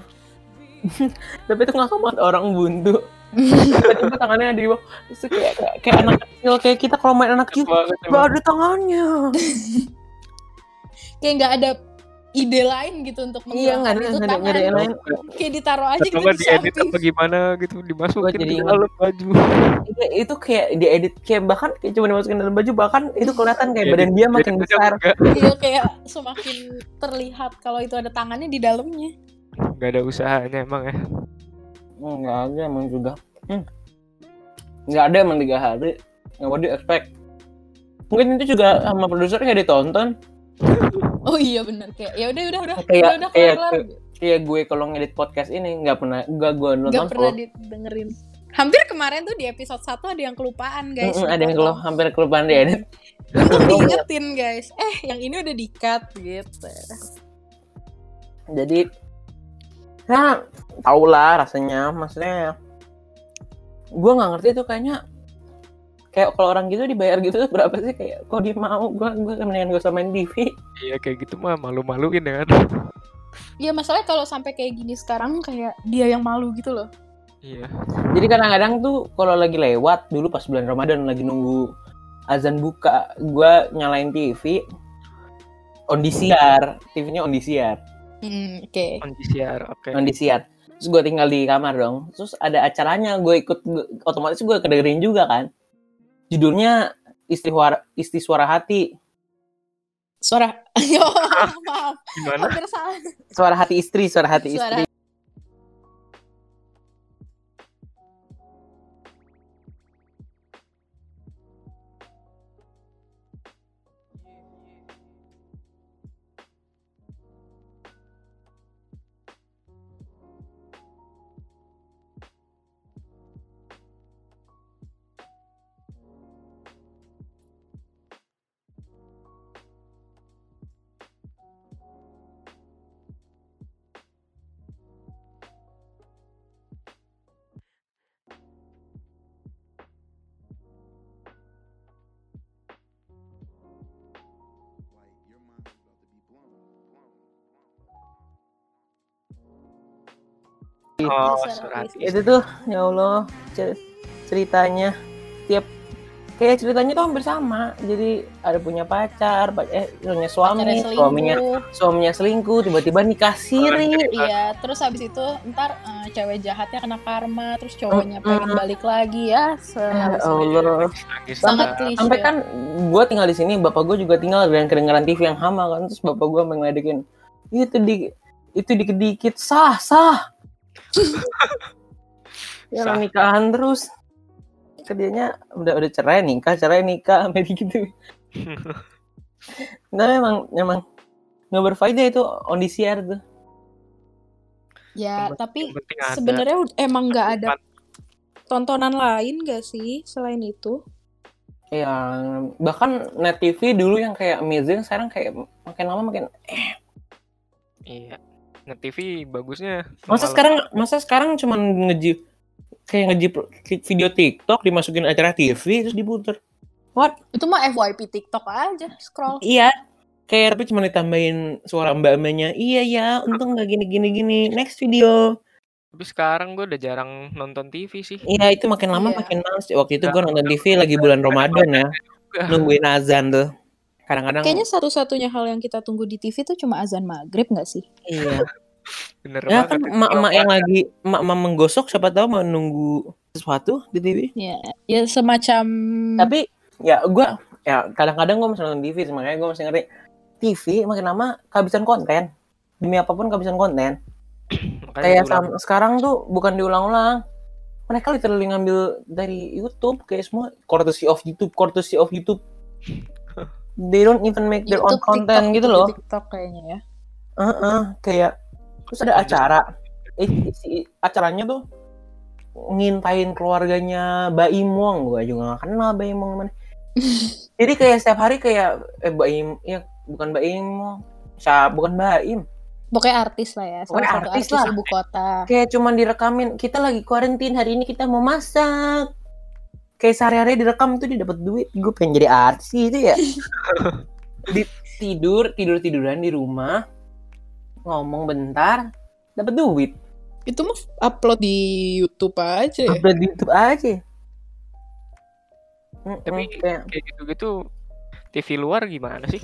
tapi itu ngakak banget orang buntu tiba-tiba tangannya di bawah Terus kayak, kayak kayak anak kecil kayak kita kalau main anak kecil Banget gak emang. ada tangannya Kayak nggak ada ide lain gitu untuk iya ada menghilangkan itu ada ada tangan. yang lain Kayak ditaruh aja Atau gitu di diedit samping. apa gimana gitu dimasukin jadi ke dalam baju. Iya, itu kayak diedit kayak bahkan kayak cuma dimasukin dalam baju bahkan itu kelihatan kayak Edit- badan dia makin besar Iya kayak semakin terlihat kalau itu ada tangannya di dalamnya. nggak ada usahanya emang ya. nggak ada emang juga hmm. nggak ada emang tiga hari nggak mau di expect mungkin itu juga sama produser nggak ditonton Oh iya benar kayak ya udah udah udah Kayak- udah udah kayak kelar kayak gue kalau ngedit podcast ini nggak pernah nggak gue nonton Gak pernah full. didengerin. Hampir kemarin tuh di episode 1 ada yang kelupaan guys. Mm-mm, ada yang kalau hampir kelupaan diedit Untung diingetin guys. Eh yang ini udah di cut gitu. jadi ya tau lah rasanya maksudnya gue nggak ngerti tuh kayaknya kayak kalau orang gitu dibayar gitu tuh berapa sih kayak kok dia mau gue gue mendingan gue sama main TV Iya kayak gitu mah malu-maluin ya kan. Iya masalahnya kalau sampai kayak gini sekarang kayak dia yang malu gitu loh. Iya. jadi kadang-kadang tuh kalau lagi lewat dulu pas bulan Ramadan lagi nunggu azan buka gue nyalain TV on disiar TV-nya on disiar Hmm, oke. Kondisiar, oke. on disiar terus gue tinggal di kamar dong terus ada acaranya gue ikut gua- otomatis gue kedengerin juga kan judulnya istri suara istri suara hati Suara. oh, maaf. Gimana? Hampir salah. suara hati istri suara hati Suara istri Oh, Suara surat. istri. itu tuh ya Allah cer- ceritanya tiap kayak ceritanya tuh hampir sama jadi ada punya pacar pac- eh punya suami Pacarnya suaminya suaminya selingkuh tiba-tiba nikah siri Iya, terus habis itu ntar eh, cewek jahatnya kena karma, terus cowoknya Mm, pengen balik lagi ya. Ya itu. Allah Sangat klise. sampai kan gue tinggal di sini bapak gue juga tinggal dan kedengeran TV yang hama kan terus bapak gue ngeledekin itu di itu dikit-dikit sah sah ya Sah. lah, nikahan terus kerjanya udah udah cerai nikah cerai nikah sampai gitu nah emang emang nggak berfaedah itu audisi air tuh Ya, Yang tapi sebenarnya emang nggak ada tontonan lain gak sih selain itu? ya bahkan net TV dulu yang kayak amazing sekarang kayak makin lama makin Iya. Net TV bagusnya. masa malam. sekarang masa sekarang cuman ngejip kayak ngejip video TikTok dimasukin acara TV terus diputer what Itu mah FYP TikTok aja, scroll. iya kayak tapi cuma ditambahin suara mbak mbaknya iya ya untung nggak gini gini gini next video Tapi sekarang gue udah jarang nonton TV sih. iya itu makin lama Iya. makin males waktu itu gue nonton TV lagi bulan Ramadan ya nungguin azan tuh kadang-kadang Kayaknya satu-satunya hal yang kita tunggu di TV tuh cuma azan maghrib gak sih? iya. Bener ya banget. kan itu. emak-emak yang lagi emak-emak menggosok siapa tahu mau nunggu sesuatu di TV Ya, ya semacam tapi ya gue ya kadang-kadang gue masih nonton TV makanya gue masih ngerti. TV makin lama kehabisan konten. Demi apa pun kehabisan konten. Makanya kayak sam- sekarang tuh bukan diulang-ulang. Mereka literally ngambil dari YouTube kayak semua. Courtesy of YouTube courtesy of YouTube they don't even make their own YouTube, content TikTok, gitu loh TikTok kayaknya ya. Heeh, kayak terus ada acara eh, isi acaranya tuh ngintain keluarganya Baim Wong gue juga gak kenal Baim Wong mana jadi kayak setiap hari kayak eh Baim ya bukan Baim Wong siapa bukan Baim Pokoknya artis lah ya, Pokoknya artis artis, lah. ibu kota. kayak cuman direkamin kita lagi kuarantin hari ini kita mau masak kayak sehari-hari direkam tuh dia dapat duit gue pengen jadi artis gitu ya di tidur tidur tiduran di rumah ngomong bentar dapat duit Itu mah upload di YouTube aja ya. upload di YouTube aja Tapi kayak kayak gitu-gitu TV luar gimana sih?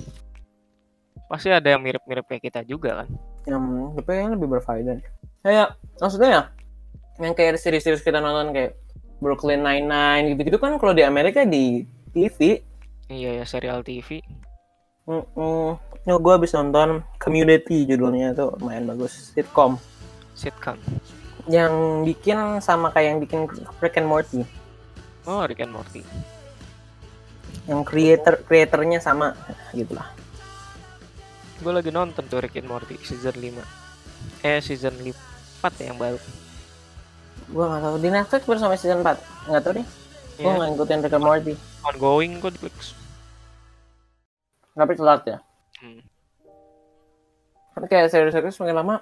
Pasti ada yang mirip-mirip kayak kita juga kan. yang tapi yang lebih berfaedah kayak maksudnya ya yang kayak series-series kita nonton kayak Brooklyn Nine-Nine gitu-gitu kan kalau di Amerika di TV Iya ya serial TV. Mm-mm. Nah, gue habis nonton Community judulnya tuh lumayan bagus sitcom Sitcom. yang bikin sama kayak yang bikin Rick and Morty Oh Rick and Morty. yang creator creatornya sama gitu lah Gue lagi nonton tuh Rick and Morty season 5. Eh season 4 ya yang baru. Gue nggak tahu. Di Netflix baru sampai season 4 nggak tahu deh gue Ya, nggak ngikutin Rick and Morty. Ongoing kok di Netflix. tapi telat ya. Hmm. tapi kayak series-series makin lama.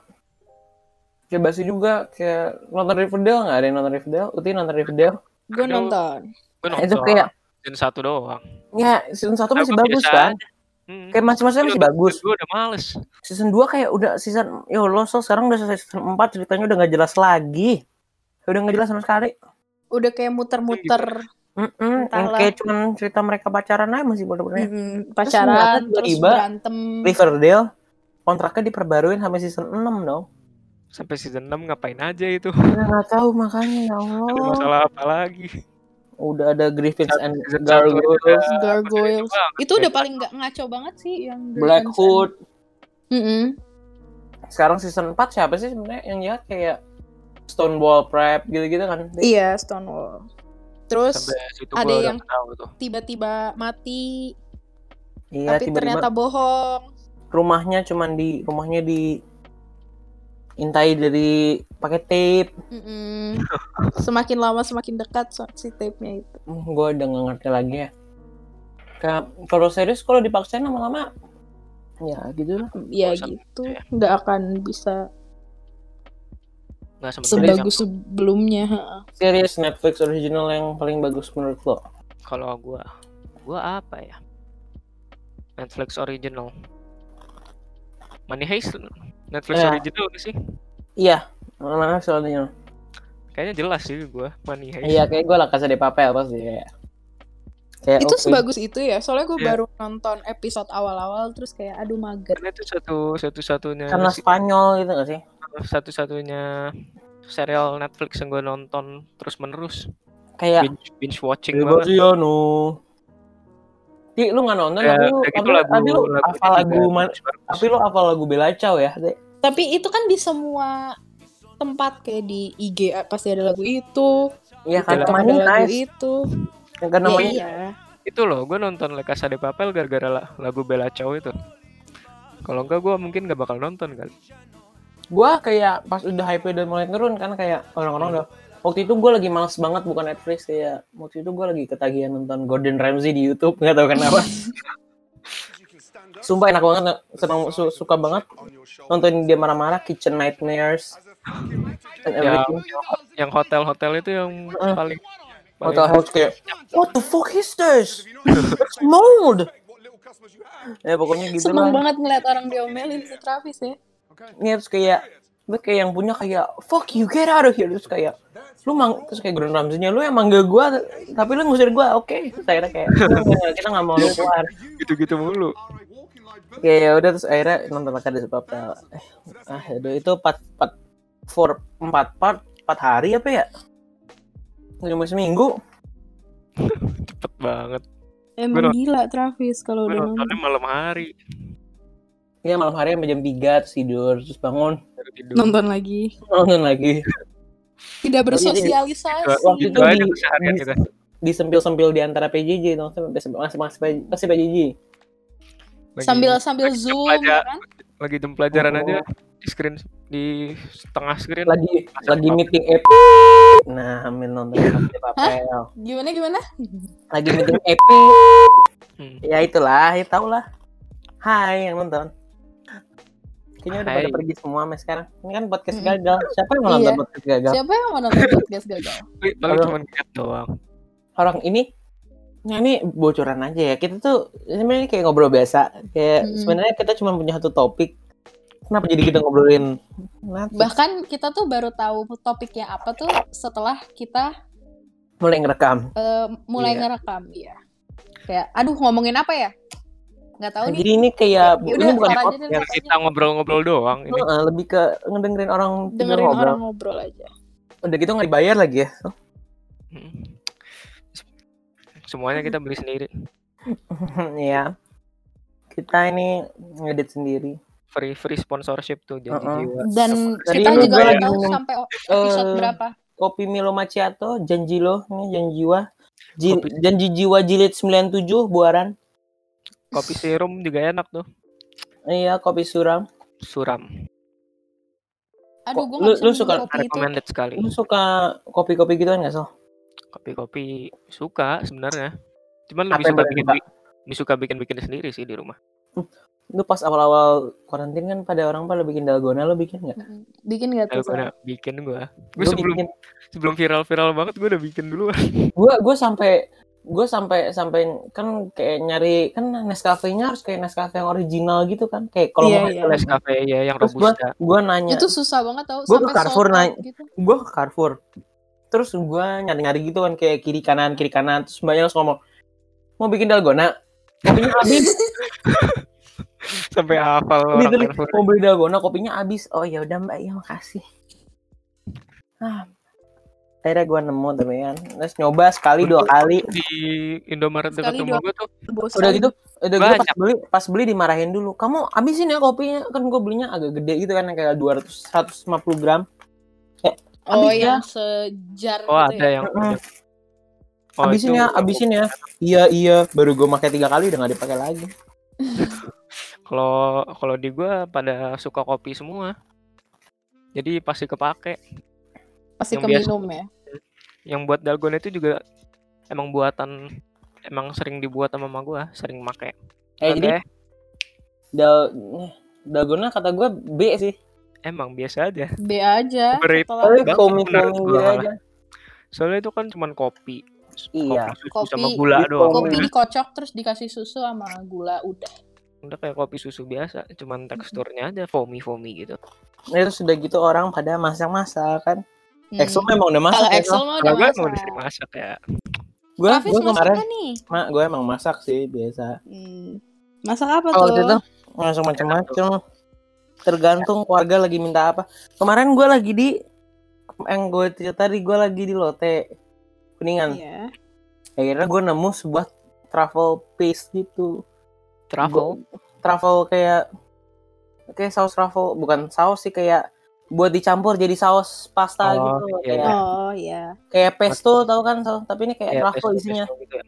Kayak basi juga. Kayak nonton Riverdale nggak? Ada yang nonton Riverdale? Uti nonton Riverdale? Gue nonton. Gue Nah, itu nonton. kayak season 1 doang. ya season 1 masih Aku bagus kan? Hmm. kayak masing-masing masih bagus. Gue udah males. season 2 kayak udah season ya Allah so sekarang udah selesai season 4 ceritanya udah nggak jelas lagi udah nggak jelas sama sekali Udah kayak muter-muter yang Entahlah. kayak cuman cerita mereka pacaran aja masih bener-bener mm, pacaran, ternyata terus tiba-tiba berantem. Riverdale kontraknya diperbaruin sampai season 6 dong Sampai season 6 ngapain aja itu? ya nggak tahu makanya ya Ada Allah masalah apa lagi? udah ada Griffins and Gargoyles. Gargoyles. banget, Itu udah ya. paling nggak ngaco banget sih yang Black Griffins Hood and- Mm-mm. sekarang season 4 siapa sih sebenarnya yang jahat kayak Stonewall Prep gitu-gitu kan Iya, Stonewall. Terus ada yang- tiba-tiba mati, iya tapi tiba-tiba ternyata bohong. rumahnya cuman di rumahnya di intai dari pakai tape Mm-mm. semakin lama semakin dekat so- si tape-nya itu. gue udah nggak ngerti lagi ya kalau serius kalau dipaksain lama-lama ya gitu lah Ya Bosan gitu, nggak akan bisa Nggak sebagus sebelumnya. series Netflix original yang paling bagus menurut lo kalau gua gua apa ya? Netflix original. Money Heist Netflix Ya. original sih? iya mana soalnya Kayaknya jelas sih gua Money Heist. iya kayak gue lah kasih di papel pasti kayak kayak itu oke. sebagus itu ya soalnya gue Iya. baru nonton episode awal-awal terus kayak aduh mager Karena itu satu satu satunya karena Spanyol gitu gak sih satu satunya serial Netflix yang gue nonton terus menerus kayak binge, binge watching banget. Sebastiano Ti, lu gak nonton? Ya, tapi lu, tapi, gitu lagu tapi lu lagunya apa lagu man, tapi lu apa lagu Bella Ciao ya tapi itu kan di semua tempat kayak di IG pasti ada lagu itu. Iya kan? Lagu nice itu. Yang kan Ya, namanya iya. Itu loh gue nonton Le Casa de Papel gara-gara la- lagu Bella Ciao itu. Kalau enggak gue mungkin gak bakal nonton kan gua kayak pas udah hype udah mulai turun kan kayak orang-orang udah waktu itu gue lagi males banget bukan Netflix kayak waktu itu gue lagi ketagihan nonton Gordon Ramsay di YouTube nggak tahu kenapa. Sumpah enak banget senang su- suka banget nonton dia marah-marah Kitchen Nightmares and ya everything. yang hotel-hotel itu yang Mm. paling Hotel House kayak what the fuck is this? It's mold. Ya pokoknya gitu seneng lah. banget ngeliat orang diomelin si Travis ya Ini terus kayak terus kayak yang punya kayak fuck you get out of here. Terus kayak lu mang terus kayak Gordon Ramsay-nya lu yang manggil gua tapi lu ngusir gua. Oke terus akhirnya kayak "Enggak, kita nggak mau lu keluar. Gitu-gitu mulu. Kayak ya udah terus akhirnya nonton lagi ada papel eh ah aduh itu empat empat four empat part empat hari apa ya? Cuma seminggu. Cepet banget. Emang gila Travis kalau gue udah nonton. malam hari ya malam hari sampai jam 3 terus tidur terus bangun. Tidur. Nonton lagi. Nonton lagi. Tidak bersosialisasi. Waktu itu di- di- kita. disempil-sempil di antara PJJ dong masih masih masih masih PJJ Lagi- sambil sambil lagi zoom pelajar- kan? Lagi jam pelajaran Oh. aja di screen di setengah screen. Lagi lagi apa? meeting EP nah ambil nonton papel gimana gimana? Lagi meeting EP Hmm. ya itulah ya tau lah Hai yang nonton kayaknya udah pada pergi semua sampai sekarang ini kan podcast Mm-mm. gagal siapa yang mau nonton Iya. podcast gagal siapa yang mau nonton podcast gagal Paling- cuma doang orang ini Nah, ini bocoran aja ya. Kita tuh sebenarnya kayak ngobrol biasa. Kayak Mm-mm. sebenarnya kita cuma punya satu topik. Kenapa jadi kita ngobrolin Netflix? bahkan kita tuh baru tahu topiknya apa tuh setelah kita mulai ngerekam. eh, mulai Iya. ngerekam ya kayak aduh ngomongin apa ya nggak tahu Nah, nih jadi ini kayak Ya ini udah, bukan podcast. kita ngobrol-ngobrol doang ini Heeh, lebih ke ngedengerin orang dengerin ngobrol. orang ngobrol aja Udah gitu nggak dibayar lagi ya. Hmm. semuanya kita beli sendiri Iya. Kita ini ngedit sendiri. free free sponsorship tuh jadi Uh-uh. jiwa dan Tadi kita juga nggak tahu sampai episode eh, berapa Kopi Milo Macchiato, janji lo, ini janji jiwa. Ji- Kopi- janji jiwa jilid 97 buaran. Kopi serum juga enak tuh Iya, kopi suram. suram aduh gue lu- nggak lu suka kopi itu recommended sekali Lu suka kopi-kopi gituan gak, So? kopi-kopi suka sebenarnya cuman lebih suka bikin suka? lebih suka bikin bikin sendiri sih di rumah Lu pas awal-awal karantin kan pada orang pada bikin dalgona, lu bikin nggak? Mm-mm. bikin gak Kalau tuh Sal? udah bikin gue gue Lu sebelum bikin. sebelum viral viral banget gue udah bikin duluan Gua gua sampai gue sampai sampai kan kayak nyari kan Nescafe-nya harus kayak Nescafe yang original gitu kan? Kayak kalau Iya, mau hasil Nescafe ya yang terus robusta. gua nanya itu susah banget tau Gua ke Carrefour nanya. gitu. Gue ke Carrefour. Terus gue nyari nyari gitu kan kayak kiri kanan kiri kanan. Terus mbaknya langsung ngomong mau bikin dalgona? Kopinya habis. Sampai hafal orang Carrefour. mau beli dalgona kopinya habis. Oh ya udah mbak. Ya makasih. Ah akhirnya gue nemu tapi kan. Terus nyoba sekali dua kali. Di Indomaret dekat rumah dua- gue tuh. bosan. Udah gitu udah gitu pas beli pas beli dimarahin dulu. Kamu habisin ya kopinya kan gue belinya agak gede gitu kan yang kayak 200 150 gram. Oh habis ya. sejar oh gitu ada ya? yang. Oh, habisin itu ya habisin ya. Iya iya. Baru gue pakai tiga kali udah gak dipakai lagi. Kalau kalau di gue pada suka kopi semua. Jadi pasti kepake. Pasti yang biasa. keminum ya yang buat dalgona itu juga emang buatan emang sering dibuat sama mama gue sering make. Eh Oke, jadi dal eh, dalgona kata gue B sih. Emang biasa aja. B aja. Gitu malah. aja. Soalnya itu kan cuman kopi. Iya. kopi susu Kopi- sama gula doang. kopi dikocok terus dikasih susu sama gula udah. Udah kayak kopi susu biasa cuman teksturnya aja foamy foamy gitu. Nah, itu sudah gitu orang pada masak-masak kan Hmm. Exo memang udah masak kalau ya, Excel Sol? mah udah gue masak mau disuruh masak ya gue gue masak kemarin mak gue emang masak sih biasa Hmm. Masak apa kalau tuh? itu langsung macam-macam tergantung keluarga lagi minta apa kemarin gue lagi di yang gue cerita tadi gue lagi di lote kuningan Iya. akhirnya gue nemu sebuah travel paste gitu Travel. Gua- travel kayak kayak saus travel bukan saus sih kayak buat dicampur jadi saus pasta Oh, gitu iya, kayak iya. Oh iya. kayak pesto tau kan saus tapi ini kayak Iya, travel pesto- isinya. pesto gitu ya.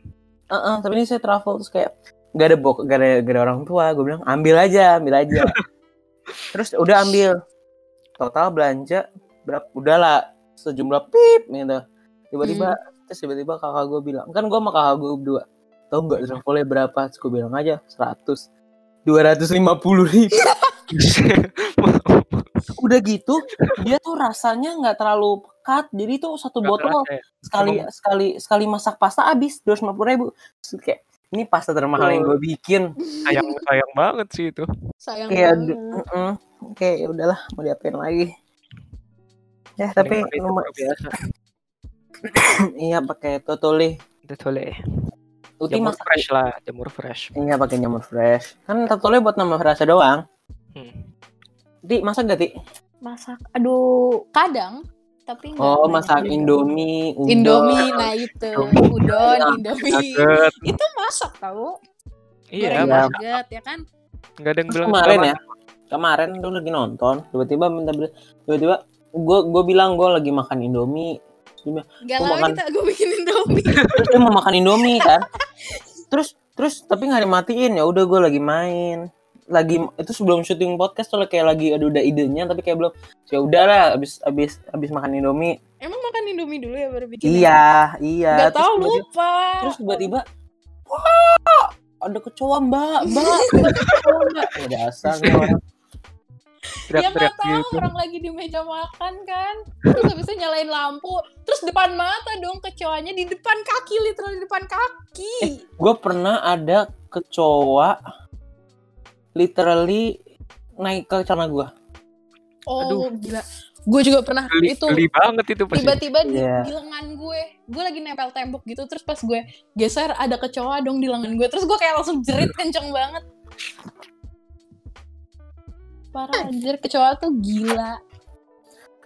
Heeh, tapi ini saya travel terus kayak gak ada bok gak ada, gak ada orang tua. Gue bilang ambil aja ambil aja. Terus udah ambil. Total belanja berapa udahlah sejumlah pip gitu. Tiba-tiba terus tiba-tiba kakak gue bilang kan gue sama kakak gue berdua. Tau nggak travelnya berapa? Terus gue bilang aja 100 250 ribu udah gitu dia tuh rasanya nggak terlalu pekat jadi tuh satu Nggak botol kerasa ya. sekali sekali sekali masak pasta habis dua ratus ribu Terus kayak ini pasta termahal yang gue bikin sayang sayang banget sih itu Sayang kayak banget. mm-mm. kayak ya udahlah mau diapain lagi ya tapi lumayan biasa iya pakai totoli Betul ya. Uti Jamur masak fresh lah, jamur fresh. iya pakai jamur fresh kan totoli buat nambah rasa doang Hmm. Di masak gak ti Masak. Aduh, kadang tapi oh masak juga. indomie udon. Indomie, nah itu. Udon, Iya. Indomie. Nugget. Itu masak tau. Iya, Goreng Iya. nugget, ya kan? nggak ada yang bilang kemarin ya kemarin tuh lagi nonton tiba-tiba minta beli tiba-tiba gue gue bilang gue lagi makan indomie Gak lama makan. kita gue bikin Indomie. terus dia mau makan indomie kan terus terus tapi nggak dimatiin ya udah gue lagi main lagi itu sebelum syuting podcast tuh kayak lagi ada udah idenya tapi kayak belum ya udahlah abis abis abis makan indomie Emang makan Indomie dulu ya baru bikin? iya iya Gak terus tau tiba-tiba- lupa. terus tiba-tiba wah ada kecoa mbak mbak ada mbak ya Ya nggak tahu gitu. orang lagi di meja makan kan. Terus itu nyalain lampu. Terus depan mata dong kecoanya di depan kaki, literal di depan kaki. gue pernah ada kecoa literally naik ke celana gue Oh Aduh. gila. Gue juga pernah Geli, itu geli banget itu pasti. tiba-tiba di, Iya. di lengan gue. Gue lagi nempel tembok gitu terus pas gue geser ada kecoa dong di lengan gue. Terus gue kayak langsung jerit kenceng banget. Parah anjir kecoa tuh gila.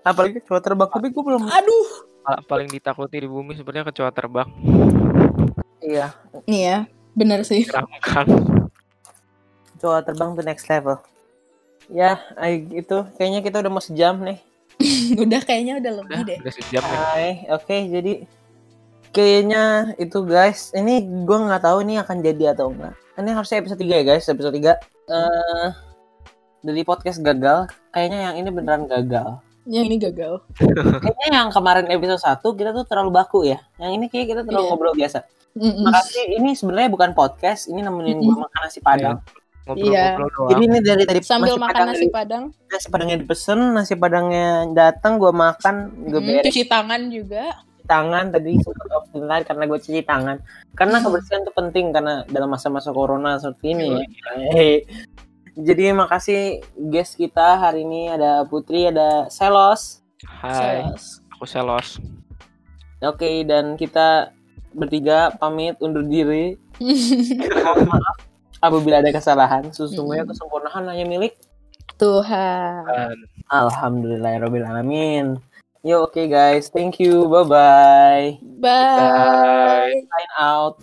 apalagi kecoa terbang tapi gue belum Aduh. Pa- paling ditakuti di bumi sebenarnya kecoa terbang. iya Iya, bener sih. Menyeramkan. Kecoa terbang tuh next level ya ay- itu kayaknya kita udah mau sejam nih udah kayaknya udah lebih Udah, deh. udah sejam ya. Hai, oke jadi kayaknya itu guys ini gue nggak tahu ini akan jadi atau enggak ini harusnya episode 3 ya guys episode 3 eh dari podcast gagal kayaknya yang ini beneran gagal Yang ini gagal. kayaknya yang kemarin episode 1 kita tuh terlalu baku ya yang ini kayak kita terlalu Iya. ngobrol biasa Mm-mm. makasih ini sebenarnya bukan podcast ini nemenin gue Mm-mm. makan nasi padang Ngobrol-ngobrol doang. jadi ini dari tadi Sambil nasi makan padang nasi padang, nasi padangnya dipesen nasi padangnya datang gue makan gue Mm, beres. cuci tangan juga. cuci tangan tadi sempat off the line karena gue cuci tangan. Karena kebersihan itu penting karena dalam masa-masa corona seperti ini. Ya jadi makasih guest kita hari ini. Ada Putri ada Selos. Hai, Sos. aku Selos. oke dan kita bertiga pamit undur diri. Mohon maaf apabila ada kesalahan sesungguhnya kesempurnaan hanya milik Tuhan. Dan Alhamdulillahirobbilalamin Yo oke guys. Thank you. Bye bye. Bye. sign out